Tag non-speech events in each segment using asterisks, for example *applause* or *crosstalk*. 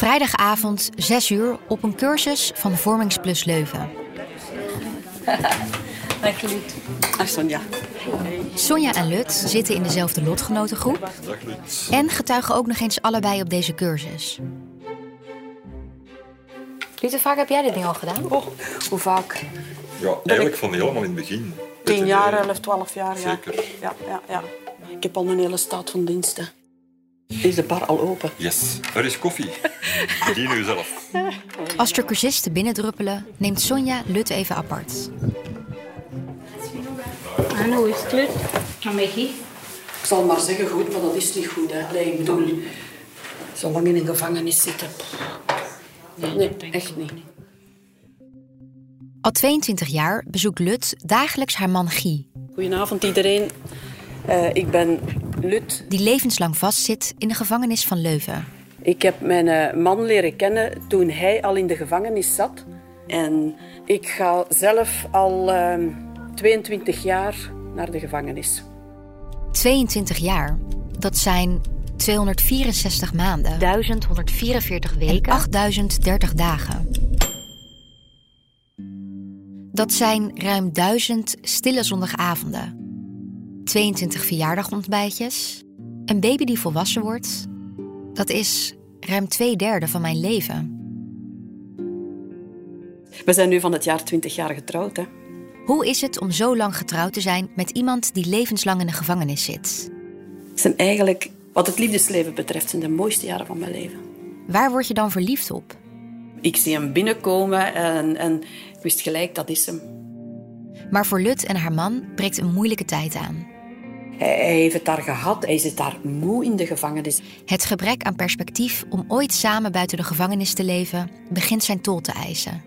Vrijdagavond, 6 uur, op een cursus van Vormingsplus Leuven. Dag Lut. Dag Sonja. Sonja en Lut zitten in dezelfde lotgenotengroep. En getuigen ook nog eens allebei op deze cursus. Lut, hoe vaak heb jij dit ding al gedaan? Oh, hoe vaak? Ja, eigenlijk van helemaal in het begin. 10 jaar, 11, 12 jaar. Ja. Zeker. Ja, ja, ja. Ik heb al een hele staat van diensten. Is de bar al open? Yes, er is koffie. Bedien u zelf. Als de cursisten binnendruppelen, neemt Sonja Lut even apart. En hoe is het, Lut? Ik zal maar zeggen goed, maar dat is niet goed. Hè. Nee, ik bedoel, zo lang in een gevangenis zitten. Nee, echt niet. Al 22 jaar bezoekt Lut dagelijks haar man Guy, Goedenavond iedereen. Eh, ik ben Lut. die levenslang vastzit in de gevangenis van Leuven. Ik heb mijn eh, man leren kennen toen hij al in de gevangenis zat. En ik ga zelf al ehm, 22 jaar naar de gevangenis. 22 jaar. Dat zijn 264 maanden, 1144 weken en 8030 dagen. Dat zijn ruim 1000 stille zondagavonden. 22 verjaardagontbijtjes. Een baby die volwassen wordt. Dat is ruim twee derde van mijn leven. We zijn nu van het jaar 20 jaar getrouwd. Hè? Hoe is het om zo lang getrouwd te zijn met iemand die levenslang in de gevangenis zit? Het zijn eigenlijk, wat het liefdesleven betreft, zijn de mooiste jaren van mijn leven. Waar word je dan verliefd op? Ik zie hem binnenkomen en, en ik wist gelijk, dat is hem. Maar voor Lut en haar man breekt een moeilijke tijd aan. Hij, heeft het daar gehad, hij zit daar moe in de gevangenis. Het gebrek aan perspectief om ooit samen buiten de gevangenis te leven begint zijn tol te eisen.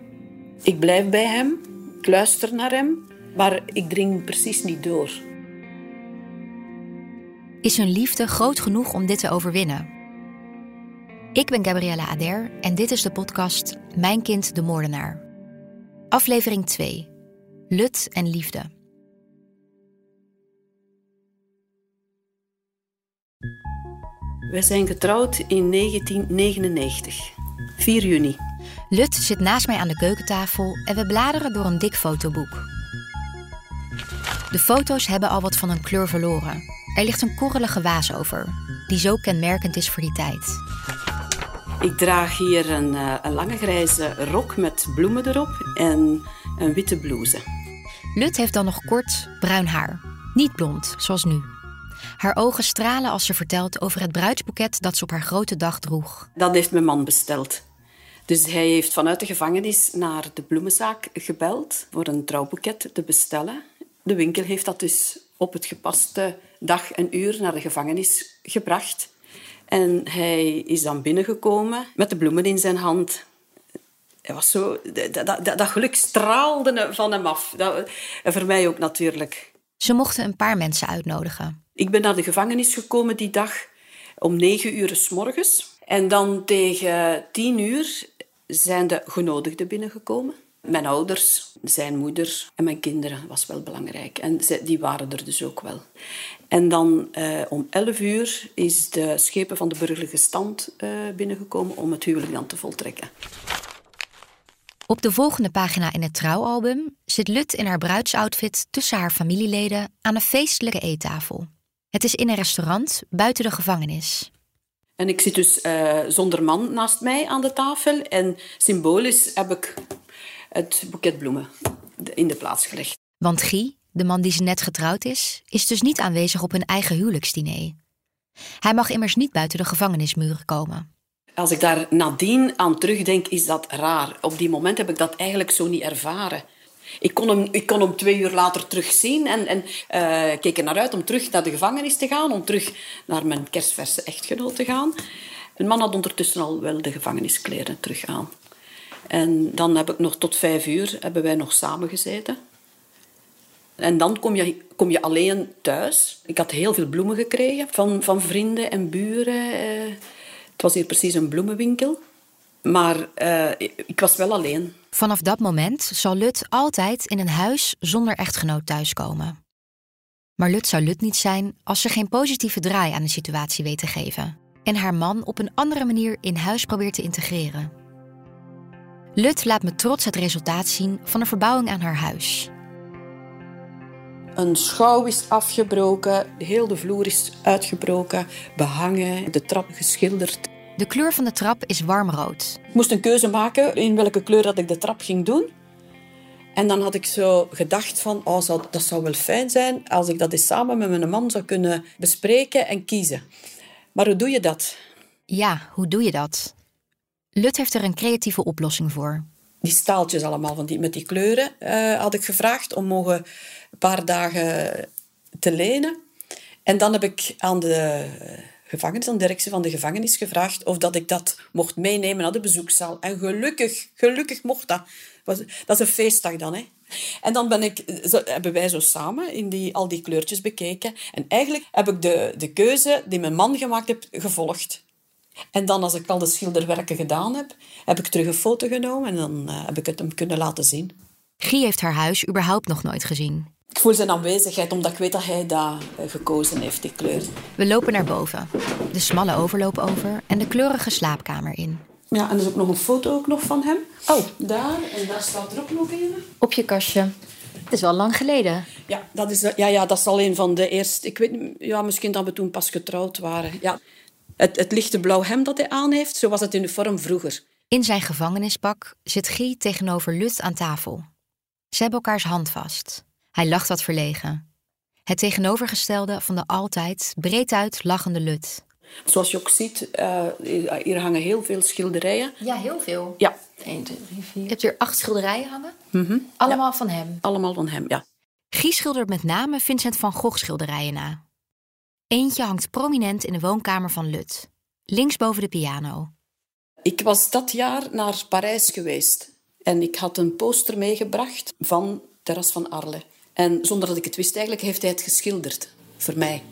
Ik blijf bij hem, ik luister naar hem, maar ik dring precies niet door. Is hun liefde groot genoeg om dit te overwinnen? Ik ben Gabriella Ader en dit is de podcast Mijn kind de moordenaar. Aflevering 2. Lut en liefde. Wij zijn getrouwd in 1999, 4 juni. Lut zit naast mij aan de keukentafel en we bladeren door een dik fotoboek. De foto's hebben al wat van hun kleur verloren. Er ligt een korrelige waas over, die zo kenmerkend is voor die tijd. Ik draag hier een, eh, een lange grijze rok met bloemen erop en een witte blouse. Lut heeft dan nog kort bruin haar. Niet blond, zoals nu. Haar ogen stralen als ze vertelt over het bruidsboeket dat ze op haar grote dag droeg. Dat heeft mijn man besteld. Dus hij heeft vanuit de gevangenis naar de bloemenzaak gebeld voor een trouwboeket te bestellen. De winkel heeft dat dus op het gepaste dag en uur naar de gevangenis gebracht. En hij is dan binnengekomen met de bloemen in zijn hand. Hij was zo, dat, geluk straalde van hem af. Dat, en voor mij ook natuurlijk. Ze mochten een paar mensen uitnodigen. Ik ben naar de gevangenis gekomen die dag om negen uur s morgens. En dan tegen tien uur zijn de genodigden binnengekomen. Mijn ouders, zijn moeder en mijn kinderen was wel belangrijk. En die waren er dus ook wel. En dan eh, om elf uur is de schepen van de burgerlijke stand eh, binnengekomen om het huwelijk dan te voltrekken. Op de volgende pagina in het trouwalbum zit Lut in haar bruidsoutfit tussen haar familieleden aan een feestelijke eettafel. Het is in een restaurant buiten de gevangenis. En ik zit dus eh, zonder man naast mij aan de tafel. En symbolisch heb ik het boeket bloemen in de plaats gelegd. Want Guy, de man die ze net getrouwd is, is dus niet aanwezig op hun eigen huwelijksdiner. Hij mag immers niet buiten de gevangenismuren komen. Als ik daar nadien aan terugdenk, is dat raar. Op die moment heb ik dat eigenlijk zo niet ervaren. Ik kon hem, ik kon hem twee uur later terugzien en, en eh, keek er naar uit om terug naar de gevangenis te gaan, om terug naar mijn kerstverse echtgenoot te gaan. Mijn man had ondertussen al wel de gevangeniskleren terug aan. En dan heb ik nog tot vijf uur hebben wij nog samen gezeten. En dan kom je, kom je alleen thuis. Ik had heel veel bloemen gekregen van, van vrienden en buren. eh. Het was hier precies een bloemenwinkel. Maar eh, ik was wel alleen. Vanaf dat moment zal Lut altijd in een huis zonder echtgenoot thuiskomen. Maar Lut zou Lut niet zijn als ze geen positieve draai aan de situatie weet te geven. en haar man op een andere manier in huis probeert te integreren. Lut laat me trots het resultaat zien van een verbouwing aan haar huis. Een schouw is afgebroken, heel de vloer is uitgebroken, behangen, de trap geschilderd. De kleur van de trap is warmrood. Ik moest een keuze maken in welke kleur dat ik de trap ging doen. En dan had ik zo gedacht van, oh, zou- dat zou wel fijn zijn als ik dat eens samen met mijn man zou kunnen bespreken en kiezen. Maar hoe doe je dat? Ja, hoe doe je dat? Lut heeft er een creatieve oplossing voor. Die staaltjes allemaal van die, met die kleuren eh, had ik gevraagd om mogen een paar dagen te lenen. En dan heb ik aan de gevangenis, van de gevangenis gevraagd of dat ik dat mocht meenemen naar de bezoekzaal. En gelukkig, gelukkig mocht dat. Dat is een feestdag dan, hè. En dan ben ik, hebben wij zo samen in die, al die kleurtjes bekeken. En eigenlijk heb ik de, de keuze die mijn man gemaakt heeft, gevolgd. En dan, als ik al de schilderwerken gedaan heb, heb ik terug een foto genomen en dan eh, heb ik het hem kunnen laten zien. Guy heeft haar huis überhaupt nog nooit gezien. Ik voel zijn aanwezigheid, omdat ik weet dat hij dat eh, gekozen heeft, die kleur. We lopen naar boven, de smalle overloop over en de kleurige slaapkamer in. Ja, en er is ook nog een foto ook nog van hem. Oh, daar. En daar staat er ook nog een. Op je kastje. Het is wel lang geleden. Ja, dat is, ja, ja, dat is al een van de eerste... Ik weet ja, misschien dat we toen pas getrouwd waren. Ja. Het, het lichte blauw hemd dat hij aan heeft, zo was het uniform vroeger. In zijn gevangenispak zit Guy tegenover Lut aan tafel. Ze hebben elkaars hand vast. Hij lacht wat verlegen. Het tegenovergestelde van de altijd breed uit lachende Lut. Zoals je ook ziet, eh, hier hangen heel veel schilderijen. Ja, heel veel. Ja, 1, 2, 3, 4. Je hebt hier acht schilderijen hangen. Allemaal van hem. allemaal van hem, ja. Guy schildert met name Vincent van Gogh schilderijen na. Eentje hangt prominent in de woonkamer van Lut. Links boven de piano. Ik was dat jaar naar Parijs geweest. En ik had een poster meegebracht van Terras van Arles. En zonder dat ik het wist, eigenlijk heeft hij het geschilderd. Voor mij.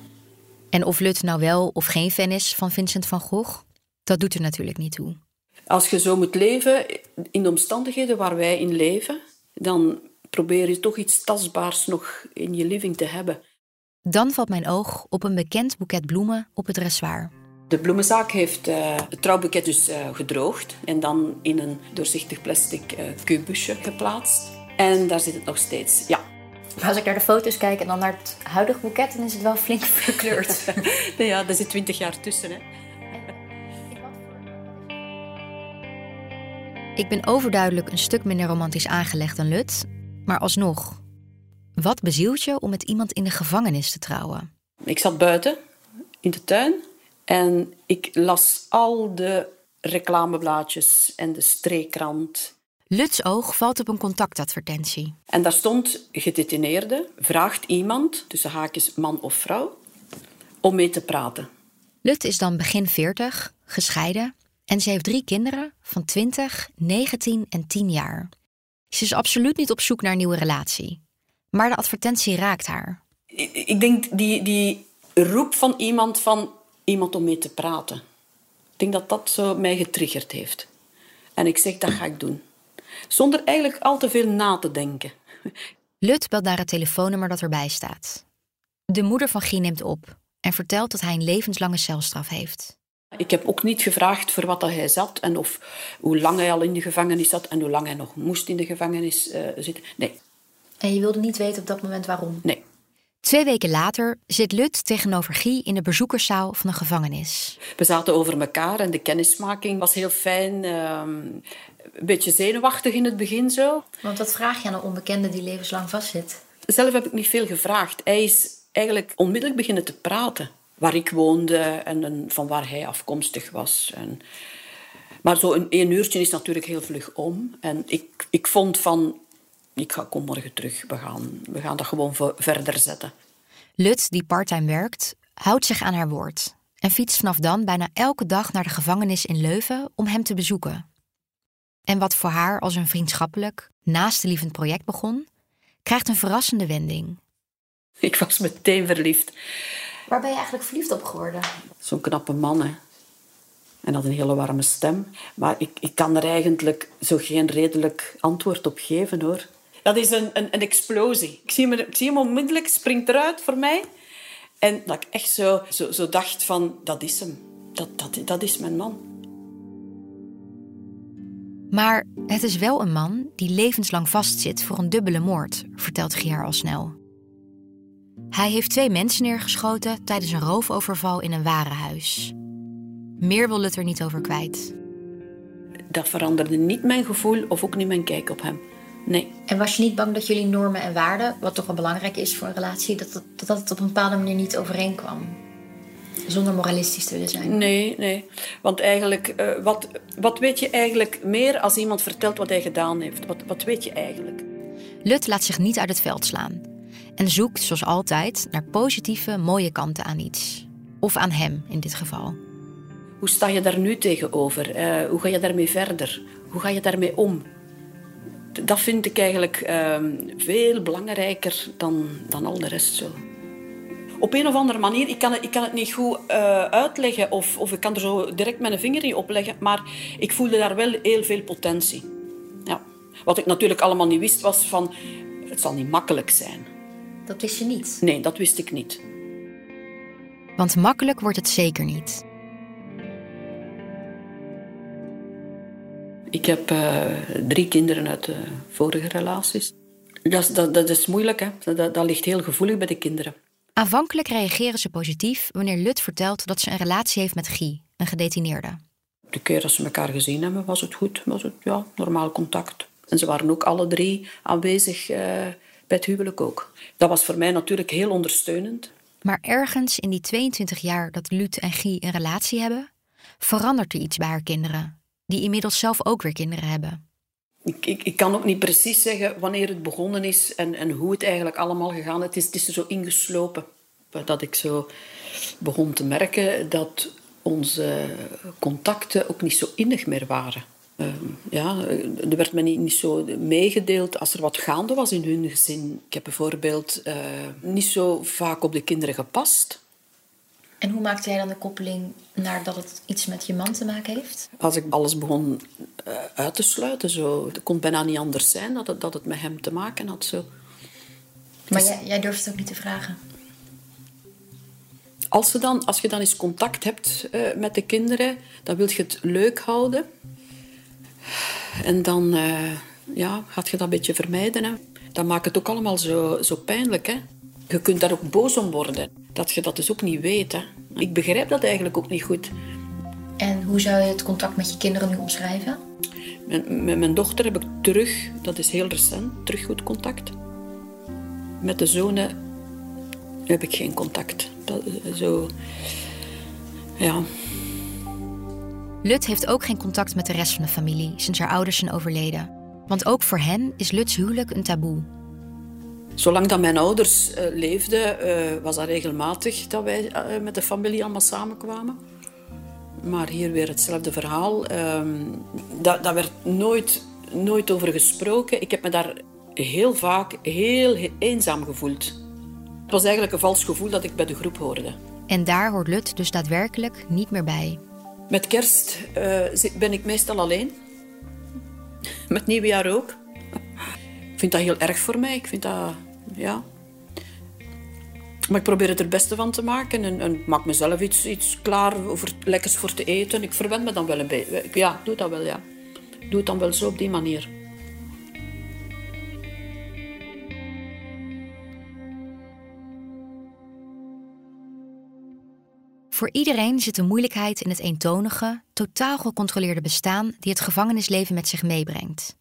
En of Lut nou wel of geen fan is van Vincent van Gogh, dat doet er natuurlijk niet toe. Als je zo moet leven, in de omstandigheden waar wij in leven, dan probeer je toch iets tastbaars nog in je living te hebben. Dan valt mijn oog op een bekend boeket bloemen op het dressoir. De bloemenzaak heeft eh, het trouwboeket dus eh, gedroogd en dan in een doorzichtig plastic eh kubusje geplaatst. En daar zit het nog steeds, ja. Maar als ik naar de foto's kijk en dan naar het huidige boeket, dan is het wel flink *laughs* verkleurd. *laughs* Nee, ja, er zit twintig jaar tussen, hè. Ik ben overduidelijk een stuk minder romantisch aangelegd dan Lut, maar alsnog. Wat bezielt je om met iemand in de gevangenis te trouwen? Ik zat buiten in de tuin en ik las al de reclameblaadjes en de streekkrant. Luts oog valt op een contactadvertentie. En daar stond: gedetineerde vraagt iemand, tussen haakjes man of vrouw, om mee te praten. Lut is dan begin 40, gescheiden en ze heeft drie kinderen van 20, 19 en 10 jaar. Ze is absoluut niet op zoek naar een nieuwe relatie. Maar de advertentie raakt haar. Ik denk die, die roep van iemand van iemand om mee te praten. Ik denk dat dat zo mij getriggerd heeft. En ik zeg, dat ga ik doen. Zonder eigenlijk al te veel na te denken. Lut belt naar het telefoonnummer dat erbij staat. De moeder van Guy neemt op en vertelt dat hij een levenslange celstraf heeft. Ik heb ook niet gevraagd voor wat dat hij zat en of hoe lang hij al in de gevangenis zat en hoe lang hij nog moest in de gevangenis eh, zitten. Nee, En je wilde niet weten op dat moment waarom? nee. Twee weken later zit Lut tegenover Guy in de bezoekerszaal van de gevangenis. We zaten over elkaar en de kennismaking was heel fijn. ehm, een beetje zenuwachtig in het begin zo. Want wat vraag je aan een onbekende die levenslang vastzit? Zelf heb ik niet veel gevraagd. Hij is eigenlijk onmiddellijk beginnen te praten. Waar ik woonde en, van waar hij afkomstig was. En, maar zo een één uurtje is natuurlijk heel vlug om. En ik, ik vond van, ik ga, kom morgen terug. We gaan, we gaan dat gewoon verder zetten. Lut, die parttime werkt, houdt zich aan haar woord en fietst vanaf dan bijna elke dag naar de gevangenis in Leuven om hem te bezoeken. En wat voor haar als een vriendschappelijk, naastlievend project begon, krijgt een verrassende wending. Ik was meteen verliefd. Waar ben je eigenlijk verliefd op geworden? Zo'n knappe man, hè. En had een hele warme stem. Maar ik, ik kan er eigenlijk zo geen redelijk antwoord op geven, hoor. Dat is een, een, een explosie. Ik zie, hem, ik zie hem onmiddellijk, springt eruit voor mij. En dat ik echt zo, zo, zo dacht van, dat is hem. Dat, dat, dat is mijn man. Maar het is wel een man die levenslang vastzit voor een dubbele moord, vertelt Gier al snel. Hij heeft twee mensen neergeschoten tijdens een roofoverval in een warenhuis. Meer wil het er niet over kwijt. Dat veranderde niet mijn gevoel of ook niet mijn kijk op hem. Nee. En was je niet bang dat jullie normen en waarden, wat toch wel belangrijk is voor een relatie, dat dat, dat het op een bepaalde manier niet overeenkwam? Zonder moralistisch te willen zijn. Nee, nee. Want eigenlijk, uh, wat, wat weet je eigenlijk meer als iemand vertelt wat hij gedaan heeft? Wat, wat weet je eigenlijk? Lut laat zich niet uit het veld slaan. En zoekt, zoals altijd, naar positieve, mooie kanten aan iets. Of aan hem in dit geval. Hoe sta je daar nu tegenover? Uh, hoe ga je daarmee verder? Hoe ga je daarmee om? Dat vind ik eigenlijk uh, veel belangrijker dan, dan al de rest zo op een of andere manier, ik kan het, ik kan het niet goed uh, uitleggen of, of ik kan er zo direct mijn vinger in opleggen, maar ik voelde daar wel heel veel potentie. Ja. Wat ik natuurlijk allemaal niet wist was van, het zal niet makkelijk zijn. Dat wist je niet? Nee, dat wist ik niet. Want makkelijk wordt het zeker niet. Ik heb uh, drie kinderen uit de vorige relaties. Dat, dat, dat is moeilijk, hè? Dat, dat ligt heel gevoelig bij de kinderen. Aanvankelijk reageren ze positief wanneer Lut vertelt dat ze een relatie heeft met Guy, een gedetineerde. De keer dat ze elkaar gezien hebben, was het goed. Was het ja, normaal contact. En ze waren ook alle drie aanwezig uh, bij het huwelijk ook. Dat was voor mij natuurlijk heel ondersteunend. Maar ergens in die 22 jaar dat Lut en Guy een relatie hebben, verandert er iets bij haar kinderen, die inmiddels zelf ook weer kinderen hebben. Ik, ik, kan ook niet precies zeggen wanneer het begonnen is en, en hoe het eigenlijk allemaal gegaan. Het is, het is er zo ingeslopen dat ik zo begon te merken dat onze contacten ook niet zo innig meer waren. Uh, ja, er werd me niet, niet, zo meegedeeld als er wat gaande was in hun gezin. Ik heb bijvoorbeeld uh, niet zo vaak op de kinderen gepast. En hoe maakte jij dan de koppeling naar dat het iets met je man te maken heeft? Als ik alles begon uh, uit te sluiten, zo, het kon bijna niet anders zijn dat het, dat het met hem te maken had. Zo. Maar dus, jij, jij durft het ook niet te vragen? Als je dan, als je dan eens contact hebt uh, met de kinderen, dan wil je het leuk houden. En dan uh, ja, gaat je dat een beetje vermijden. Hè. Dat maakt het ook allemaal zo, zo pijnlijk. Hè. Je kunt daar ook boos om worden. Dat je dat dus ook niet weet. Hè. Ik begrijp dat eigenlijk ook niet goed. En hoe zou je het contact met je kinderen nu omschrijven? Met, met mijn dochter heb ik terug, dat is heel recent, terug goed contact. Met de zonen heb ik geen contact. Dat, zo, ja. Lut heeft ook geen contact met de rest van de familie sinds haar ouders zijn overleden. Want ook voor hen is Luts huwelijk een taboe. Zolang dat mijn ouders uh, leefden, uh, was dat regelmatig dat wij uh, met de familie allemaal samenkwamen. Maar hier weer hetzelfde verhaal. Um, dat, dat werd nooit, nooit over gesproken. Ik heb me daar heel vaak heel, heel eenzaam gevoeld. Het was eigenlijk een vals gevoel dat ik bij de groep hoorde. En daar hoort Lut dus daadwerkelijk niet meer bij. Met kerst ben ik meestal alleen. Met nieuwjaar ook vind dat heel erg voor mij. Ik vind dat, ja. Maar ik probeer het er beste van te maken en, en maak mezelf iets, iets klaar voor lekkers voor te eten. Ik verwend me dan wel een beetje. Ja, doe dat wel, ja. Doe het dan wel zo op die manier. Voor iedereen zit de moeilijkheid in het eentonige, totaal gecontroleerde bestaan die het gevangenisleven met zich meebrengt.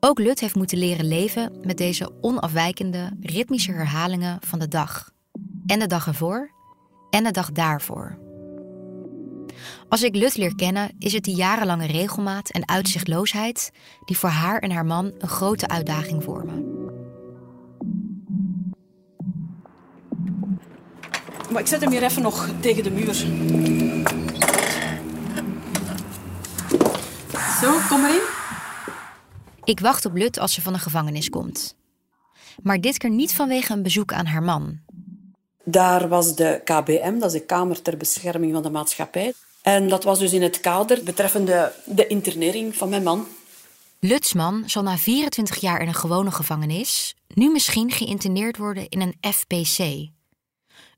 Ook Lut heeft moeten leren leven met deze onafwijkende, ritmische herhalingen van de dag. En de dag ervoor en de dag daarvoor. Als ik Lut leer kennen, is het die jarenlange regelmaat en uitzichtloosheid die voor haar en haar man een grote uitdaging vormen. Maar ik zet hem hier even nog tegen de muur. Zo, kom erin. Ik wacht op Lut als ze van de gevangenis komt. Maar dit keer niet vanwege een bezoek aan haar man. Daar was de KBM, dat is de Kamer ter Bescherming van de Maatschappij. En dat was dus in het kader betreffende de internering van mijn man. Lutsman zal na 24 jaar in een gewone gevangenis nu misschien geïnterneerd worden in een FPC,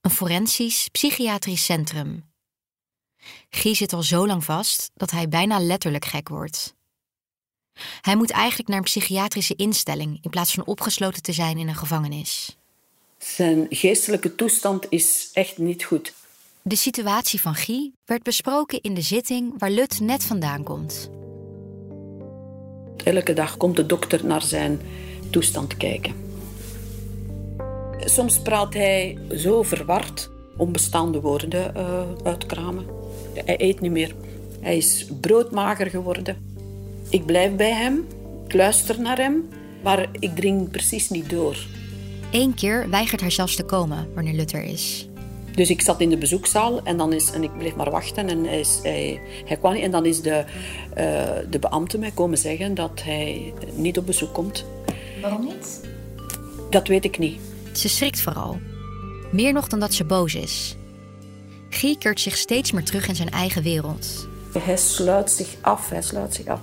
een forensisch psychiatrisch centrum. Guy zit al zo lang vast dat hij bijna letterlijk gek wordt. Hij moet eigenlijk naar een psychiatrische instelling in plaats van opgesloten te zijn in een gevangenis. Zijn geestelijke toestand is echt niet goed. De situatie van Guy werd besproken in de zitting waar Lut net vandaan komt. Elke dag komt de dokter naar zijn toestand kijken. Soms praat hij zo verward onbestaande woorden uh, uitkramen. Hij eet niet meer. Hij is broodmager geworden. Ik blijf bij hem, ik luister naar hem, maar ik dring precies niet door. Eén keer weigert hij zelfs te komen wanneer Luther is. Dus ik zat in de bezoekzaal en, dan is, en ik bleef maar wachten en hij, is, hij, hij kwam niet. En dan is de, uh, de beambte mij komen zeggen dat hij niet op bezoek komt. Waarom niet? Dat weet ik niet. Ze schrikt vooral. Meer nog dan dat ze boos is. Guy keert zich steeds meer terug in zijn eigen wereld. Hij sluit zich af, hij sluit zich af.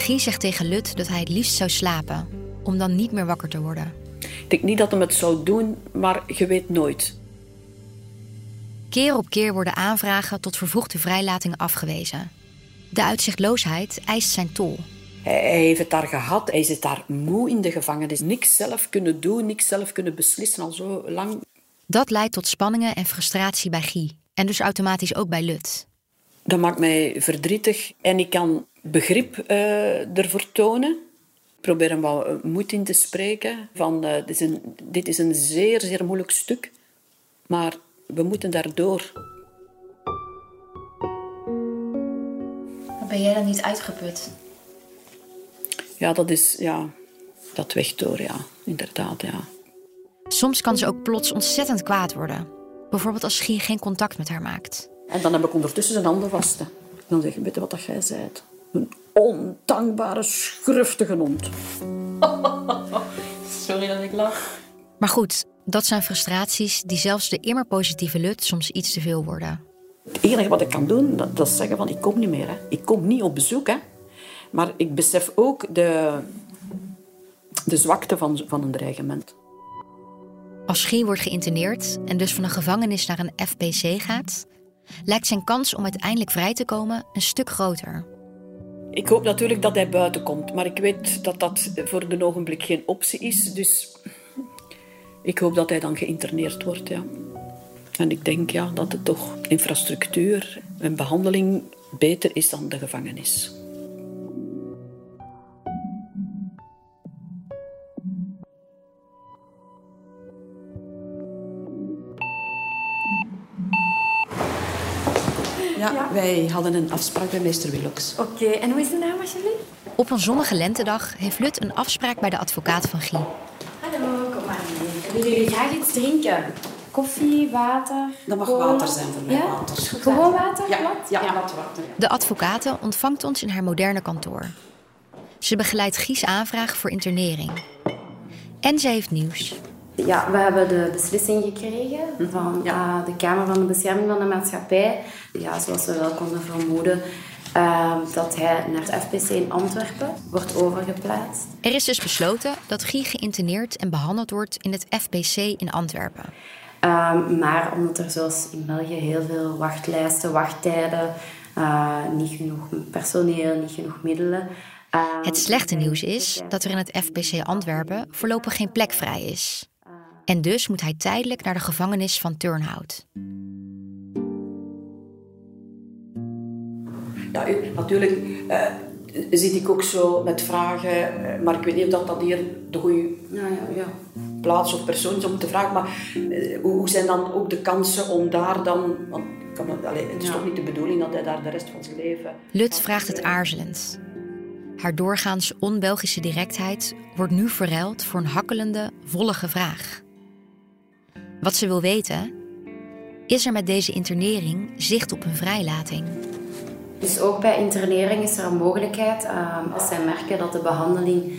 Guy zegt tegen Lut dat hij het liefst zou slapen, om dan niet meer wakker te worden. Ik denk niet dat hij het zou doen, maar je weet nooit. Keer op keer worden aanvragen tot vervroegde vrijlating afgewezen. De uitzichtloosheid eist zijn tol. Hij heeft het daar gehad, hij zit daar moe in de gevangenis. Niks zelf kunnen doen, niks zelf kunnen beslissen al zo lang. Dat leidt tot spanningen en frustratie bij Guy. En dus automatisch ook bij Lut. Dat maakt mij verdrietig en ik kan begrip uh, ervoor tonen. Ik probeer hem wat moed in te spreken. Van, uh, dit, is een, dit is een zeer, zeer moeilijk stuk. Maar we moeten daardoor. Ben jij dan niet uitgeput? Ja, dat is... Ja, dat weg door, ja. Inderdaad, ja. Soms kan ze ook plots ontzettend kwaad worden. Bijvoorbeeld als Guy geen contact met haar maakt. En dan heb ik ondertussen zijn handen vasten. Dan zeg ik, weet je wat dat jij zei? Een ondankbare, schruftige hond. *laughs* Sorry dat ik lach. Maar goed, dat zijn frustraties die zelfs de immer positieve Lut soms iets te veel worden. Het enige wat ik kan doen, dat, dat is zeggen van ik kom niet meer. Hè. Ik kom niet op bezoek. Hè. Maar ik besef ook de, de zwakte van, van een dreigement. Als Guy wordt geïnterneerd en dus van een gevangenis naar een FPC gaat, lijkt zijn kans om uiteindelijk vrij te komen een stuk groter. Ik hoop natuurlijk dat hij buiten komt, maar ik weet dat dat voor de ogenblik geen optie is. Dus ik hoop dat hij dan geïnterneerd wordt. Ja. En ik denk ja, dat het toch infrastructuur en behandeling beter is dan de gevangenis. Ja, wij hadden een afspraak bij meester Willox. Oké, en hoe is de naam alsjeblieft? Op een zonnige lentedag heeft Lut een afspraak bij de advocaat van Guy. Hallo, kom maar Willen jullie graag iets drinken? Koffie, water? Dat mag water zijn voor mij. Ja? Water. Gewoon water? Ja, plat? ja, ja. water. De advocate ontvangt ons in haar moderne kantoor. Ze begeleidt Guy's aanvraag voor internering. En ze heeft nieuws. Ja, we hebben de beslissing gekregen van uh, de Kamer van de Bescherming van de Maatschappij. Ja, zoals we wel konden vermoeden, uh, dat hij naar het FPC in Antwerpen wordt overgeplaatst. Er is dus besloten dat Guy geïnterneerd en behandeld wordt in het FPC in Antwerpen. Uh, maar omdat er zoals in België heel veel wachtlijsten, wachttijden, niet genoeg personeel, niet genoeg middelen. Het slechte nieuws is dat er in het FPC Antwerpen voorlopig geen plek vrij is. En dus moet hij tijdelijk naar de gevangenis van Turnhout. Ja, natuurlijk uh, zit ik ook zo met vragen, uh, maar ik weet niet of dat, dat hier de goede ja, ja, ja, plaats of persoon is om te vragen. Maar uh, hoe zijn dan ook de kansen om daar dan. Want kan, allez, het is toch niet de bedoeling dat hij daar de rest van zijn leven. Lut vraagt het aarzelend. Haar doorgaans on-Belgische directheid wordt nu verruild voor een hakkelende, vollige vraag. Wat ze wil weten, is er met deze internering zicht op een vrijlating? Dus ook bij internering is er een mogelijkheid, uh, als zij merken dat de behandeling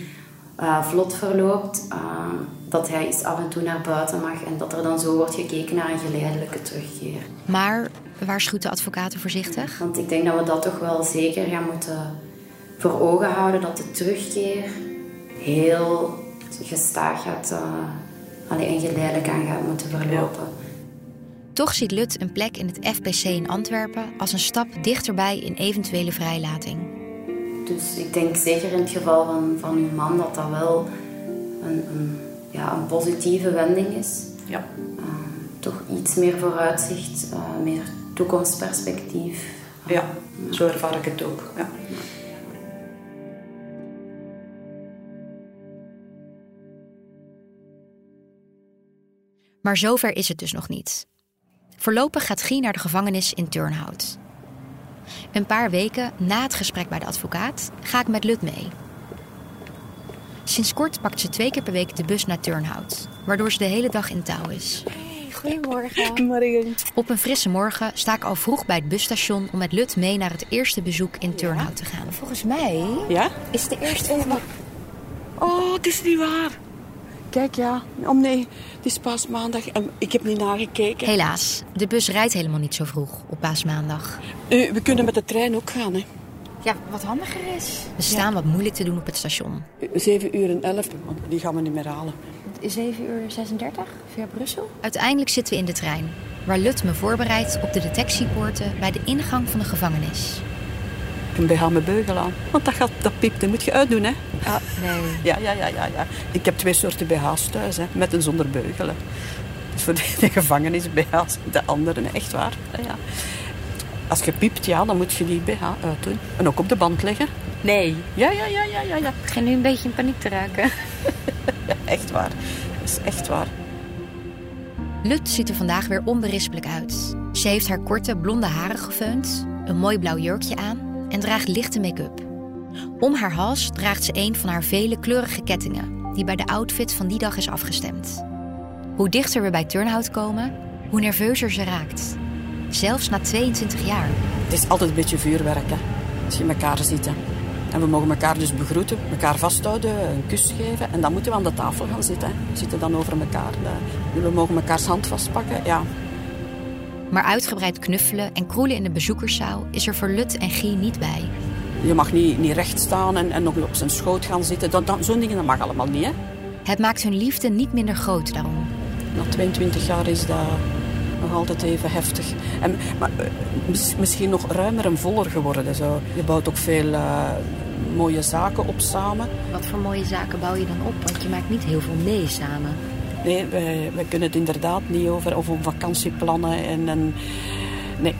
uh, vlot verloopt, uh, dat hij eens af en toe naar buiten mag en dat er dan zo wordt gekeken naar een geleidelijke terugkeer. Maar waarschuwt de advocaten voorzichtig? Want ik denk dat we dat toch wel zeker gaan moeten voor ogen houden, dat de terugkeer heel gestaag gaat allee, en geleidelijk aan gaat moeten verlopen. Toch ziet Lut een plek in het FPC in Antwerpen als een stap dichterbij een eventuele vrijlating. Dus ik denk zeker in het geval van, van uw man dat dat wel een, een, ja, een positieve wending is. Ja. Uh, toch iets meer vooruitzicht, uh, meer toekomstperspectief. Ja, zo ervaar ik het ook. Ja. Maar zover is het dus nog niet. Voorlopig gaat Guy naar de gevangenis in Turnhout. Een paar weken na het gesprek bij de advocaat ga ik met Lut mee. Sinds kort pakt ze twee keer per week de bus naar Turnhout, waardoor ze de hele dag in touw is. Goedemorgen. Morgen. Op een frisse morgen sta ik al vroeg bij het busstation om met Lut mee naar het eerste bezoek in Turnhout te gaan. Volgens mij Ja? is de eerste... Oh, het is niet waar. Kijk, ja. Oh nee, het is paasmaandag en ik heb niet nagekeken. Helaas, de bus rijdt helemaal niet zo vroeg op paasmaandag. Uh, we kunnen met de trein ook gaan, hè. Ja, wat handiger is. We staan wat moeilijk te doen op het station. 7 uur en 11, want die gaan we niet meer halen. 7 uur 36 via Brussel? Uiteindelijk zitten we in de trein, waar Lut me voorbereidt op de detectiepoorten bij de ingang van de gevangenis. Ik BH mijn beugel aan, want dat, gaat, dat piept, dat moet je uitdoen, hè. Ah, nee. Ja, ja, ja, ja, ja. Ik heb twee soorten BH's thuis, hè, met en zonder beugelen. Dus voor *laughs* de, de gevangenis-BH's, de andere, echt waar. Ja. Als je piept, ja, dan moet je die BH uitdoen. En ook op de band leggen. Nee. Ja, ja, ja, ja, ja. ja. Ik begin nu een beetje in paniek te raken. ja, *laughs* echt waar. Dat is echt waar. Lut ziet er vandaag weer onberispelijk uit. Ze heeft haar korte blonde haren gefeund, een mooi blauw jurkje aan en draagt lichte make-up. Om haar hals draagt ze een van haar vele kleurige kettingen, die bij de outfit van die dag is afgestemd. Hoe dichter we bij Turnhout komen, hoe nerveuzer ze raakt. Zelfs na 22 jaar. Het is altijd een beetje vuurwerk, hè, als je elkaar ziet. Hè. En we mogen elkaar dus begroeten, elkaar vasthouden, een kus geven. En dan moeten we aan de tafel gaan zitten. We zitten dan over elkaar. We mogen elkaars hand vastpakken, ja. Maar uitgebreid knuffelen en kroelen in de bezoekerszaal is er voor Lut en Guy niet bij. Je mag niet, niet recht staan en, en nog op zijn schoot gaan zitten. Dat, dat, Zo'n dingen dat mag allemaal niet, hè. Het maakt hun liefde niet minder groot daarom. Na 22 jaar is dat nog altijd even heftig. En, maar misschien nog ruimer en voller geworden. Zo. Je bouwt ook veel uh, mooie zaken op samen. Wat voor mooie zaken bouw je dan op? Want je maakt niet heel veel mee samen. Nee, wij, wij kunnen het inderdaad niet over, over vakantieplannen. En, en, nee,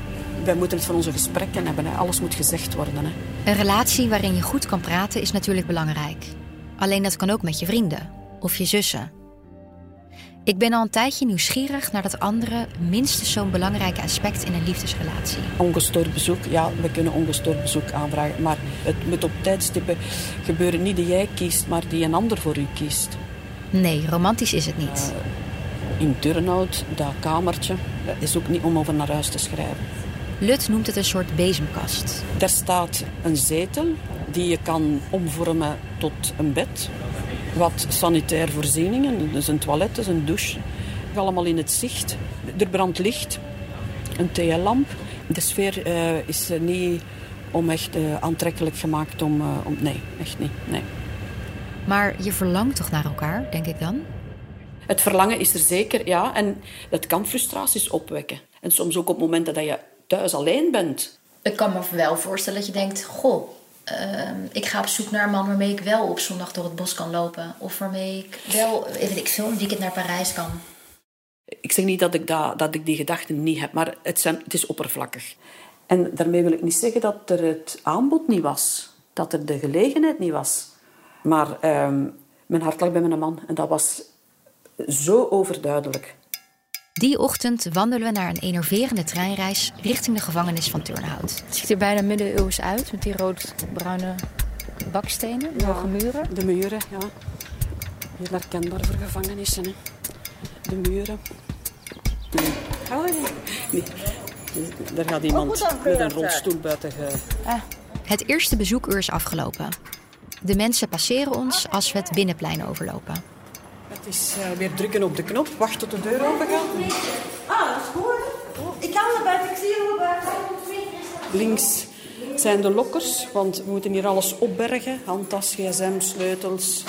wij moeten het van onze gesprekken hebben. Hè. Alles moet gezegd worden. Hè. Een relatie waarin je goed kan praten is natuurlijk belangrijk. Alleen dat kan ook met je vrienden of je zussen. Ik ben al een tijdje nieuwsgierig naar dat andere, minstens zo'n belangrijk aspect in een liefdesrelatie. Ongestoord bezoek, ja, we kunnen ongestoord bezoek aanvragen. Maar het moet op tijdstippen gebeuren, niet die jij kiest, maar die een ander voor u kiest. Nee, romantisch is het niet. Uh, in Turnhout, dat kamertje, is ook niet om over naar huis te schrijven. Lut noemt het een soort bezemkast. Daar staat een zetel die je kan omvormen tot een bed wat sanitair voorzieningen, dus een toilet, dus een douche. Allemaal in het zicht. Er brandt licht, een theelamp. De sfeer uh, is niet om echt uh, aantrekkelijk gemaakt om, uh, om... Nee, echt niet. Nee. Maar je verlangt toch naar elkaar, denk ik dan? Het verlangen is er zeker, ja. En dat kan frustraties opwekken. En soms ook op momenten dat je thuis alleen bent. Ik kan me wel voorstellen dat je denkt... Goh, uh, ik ga op zoek naar een man waarmee ik wel op zondag door het bos kan lopen. Of waarmee ik wel, weet ik veel, een weekend naar Parijs kan. Ik zeg niet dat ik, dat, dat ik die gedachten niet heb, maar het, zijn, het is oppervlakkig. En daarmee wil ik niet zeggen dat er het aanbod niet was. Dat er de gelegenheid niet was. Maar uh, mijn hart lag bij mijn man. En dat was zo overduidelijk. Die ochtend wandelen we naar een enerverende treinreis richting de gevangenis van Turnhout. Het ziet er bijna middeleeuws uit met die rood-bruine bakstenen, de hoge muren. De muren, ja. Heel herkenbaar voor gevangenissen. Hè. De muren. Nee. nee. Daar gaat iemand met een rolstoel buiten. Ge... Ah. Het eerste bezoekuur is afgelopen. De mensen passeren ons als we het binnenplein overlopen. Het is uh, weer drukken op de knop. Wacht tot de deur open gaat. Ah, dat is goed. Ik kan naar buiten. Ik zie hoe buiten. Links zijn de lokkers, want we moeten hier alles opbergen. Handtas, gsm, sleutels.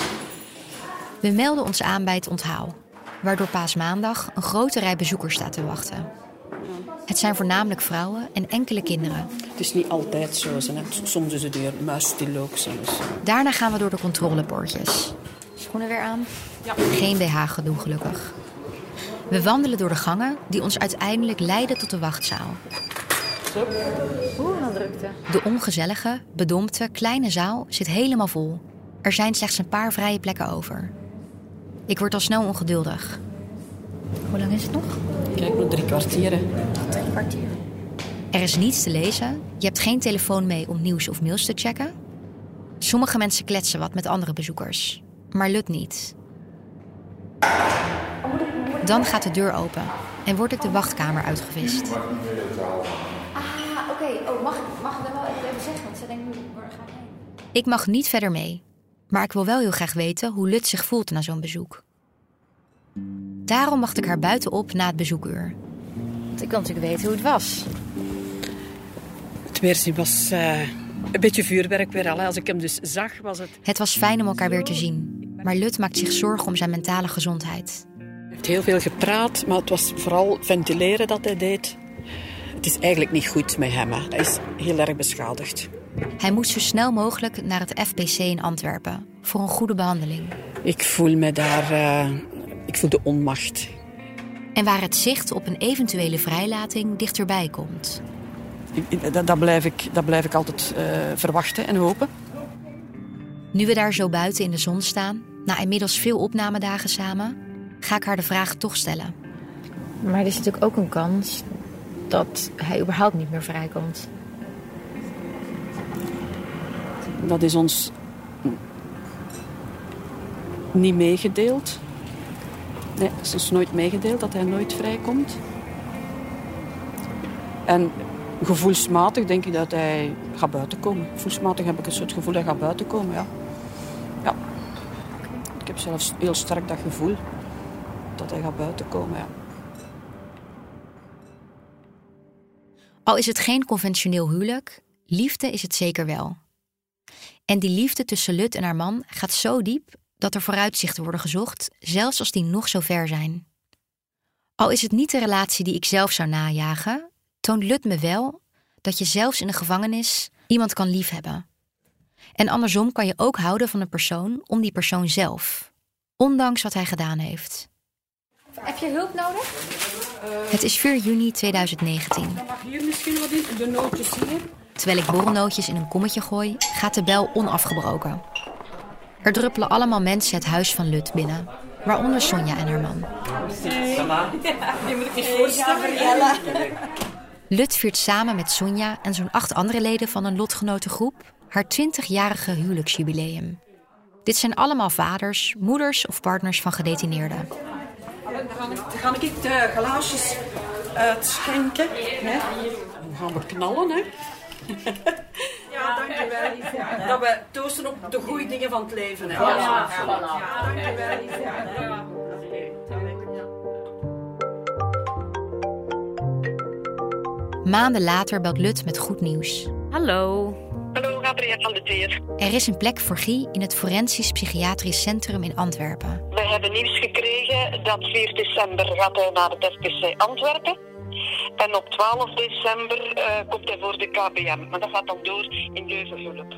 We melden ons aan bij het onthaal. Waardoor paasmaandag een grote rij bezoekers staat te wachten. Het zijn voornamelijk vrouwen en enkele kinderen. Het is niet altijd zo. Hè. Soms is het hier muisstil ook zelfs. Daarna gaan we door de controlepoortjes. Schoenen weer aan? Ja. Geen BH-gedoe, gelukkig. We wandelen door de gangen die ons uiteindelijk leiden tot de wachtzaal. Oeh, wat drukte. De ongezellige, bedompte, kleine zaal zit helemaal vol. Er zijn slechts een paar vrije plekken over. Ik word al snel ongeduldig. Hoe lang is het nog? Kijk, nog drie kwartieren. Drie kwartier. Er is niets te lezen. Je hebt geen telefoon mee om nieuws of mails te checken. Sommige mensen kletsen wat met andere bezoekers, maar Lut niet. Dan gaat de deur open en word ik de wachtkamer uitgevist. Ah, oké. Oh, mag, mag ik dat wel even zeggen? Want ze denkt nu, waar ga ik heen? Ik mag niet verder mee, maar ik wil wel heel graag weten hoe Lut zich voelt na zo'n bezoek. Daarom wacht ik haar buitenop na het bezoekuur. Want ik wil natuurlijk weten hoe het was. Het weerzien was eh, een beetje vuurwerk weer al. hè. Als ik hem dus zag, was het... Het was fijn om elkaar weer te zien, maar Lut maakt zich zorgen om zijn mentale gezondheid. Hij heeft heel veel gepraat, maar het was vooral ventileren dat hij deed. Het is eigenlijk niet goed met hem. Hè. Hij is heel erg beschadigd. Hij moet zo snel mogelijk naar het FBC in Antwerpen voor een goede behandeling. Ik voel me daar... eh, ik voel de onmacht. En waar het zicht op een eventuele vrijlating dichterbij komt. Dat, blijf, ik, dat blijf ik altijd eh, verwachten en hopen. Nu we daar zo buiten in de zon staan, na inmiddels veel opnamedagen samen, ga ik haar de vraag toch stellen. Maar er is natuurlijk ook een kans dat hij überhaupt niet meer vrijkomt. Dat is ons niet meegedeeld. Nee, het is nooit meegedeeld dat hij nooit vrijkomt. En gevoelsmatig denk ik dat hij gaat buitenkomen. Gevoelsmatig heb ik een soort gevoel dat hij gaat buitenkomen, ja. Ja. Ik heb zelfs heel sterk dat gevoel dat hij gaat buitenkomen, ja. Al is het geen conventioneel huwelijk, liefde is het zeker wel. En die liefde tussen Lut en haar man gaat zo diep dat er vooruitzichten worden gezocht, zelfs als die nog zo ver zijn. Al is het niet de relatie die ik zelf zou najagen, toont Lut me wel dat je zelfs in de gevangenis iemand kan liefhebben. En andersom kan je ook houden van een persoon om die persoon zelf, ondanks wat hij gedaan heeft. Heb je hulp nodig? Het is 4 juni 2019. Mag hier misschien wat in? De nootjes hier? Terwijl ik borrelnootjes in een kommetje gooi, gaat de bel onafgebroken. Er druppelen allemaal mensen het huis van Lut binnen, waaronder Sonja en haar man. Lut viert samen met Sonja en zo'n acht andere leden van een lotgenotengroep haar 20-jarige huwelijksjubileum. Dit zijn allemaal vaders, moeders of partners van gedetineerden. Dan ga ik, dan ga ik de glaasjes uitschenken. Hè. Dan gaan we knallen, hè. *laughs* Ja. Dat we toosten op de goede dingen van het leven. Hè. Ja, dankjewel. Maanden later belt Lut met goed nieuws. Hallo. Hallo, Gabriel van de Teer. Er is een plek voor Guy in het Forensisch Psychiatrisch Centrum in Antwerpen. We hebben nieuws gekregen dat 4 december gaat hij naar het FPC Antwerpen. En op 12 december eh, komt hij voor de KBM. Maar dat gaat dan door in Leuven-Hulp.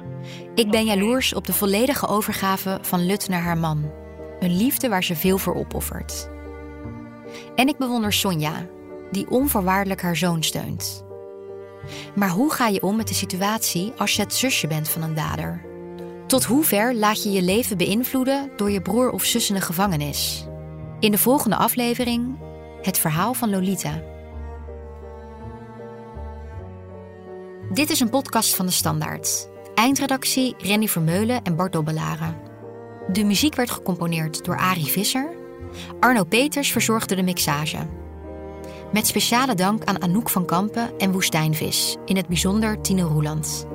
Ik ben jaloers op de volledige overgave van Lut naar haar man. Een liefde waar ze veel voor opoffert. En ik bewonder Sonja, die onvoorwaardelijk haar zoon steunt. Maar hoe ga je om met de situatie als je het zusje bent van een dader? Tot hoe ver laat je je leven beïnvloeden door je broer of zus in de gevangenis? In de volgende aflevering het verhaal van Lolita. Dit is een podcast van de Standaard. Eindredactie Renny Vermeulen en Bart Dobbelaren. De muziek werd gecomponeerd door Arie Visser. Arno Peters verzorgde de mixage. Met speciale dank aan Anouk van Kampen en Woestijnvis, in het bijzonder Tine Roeland.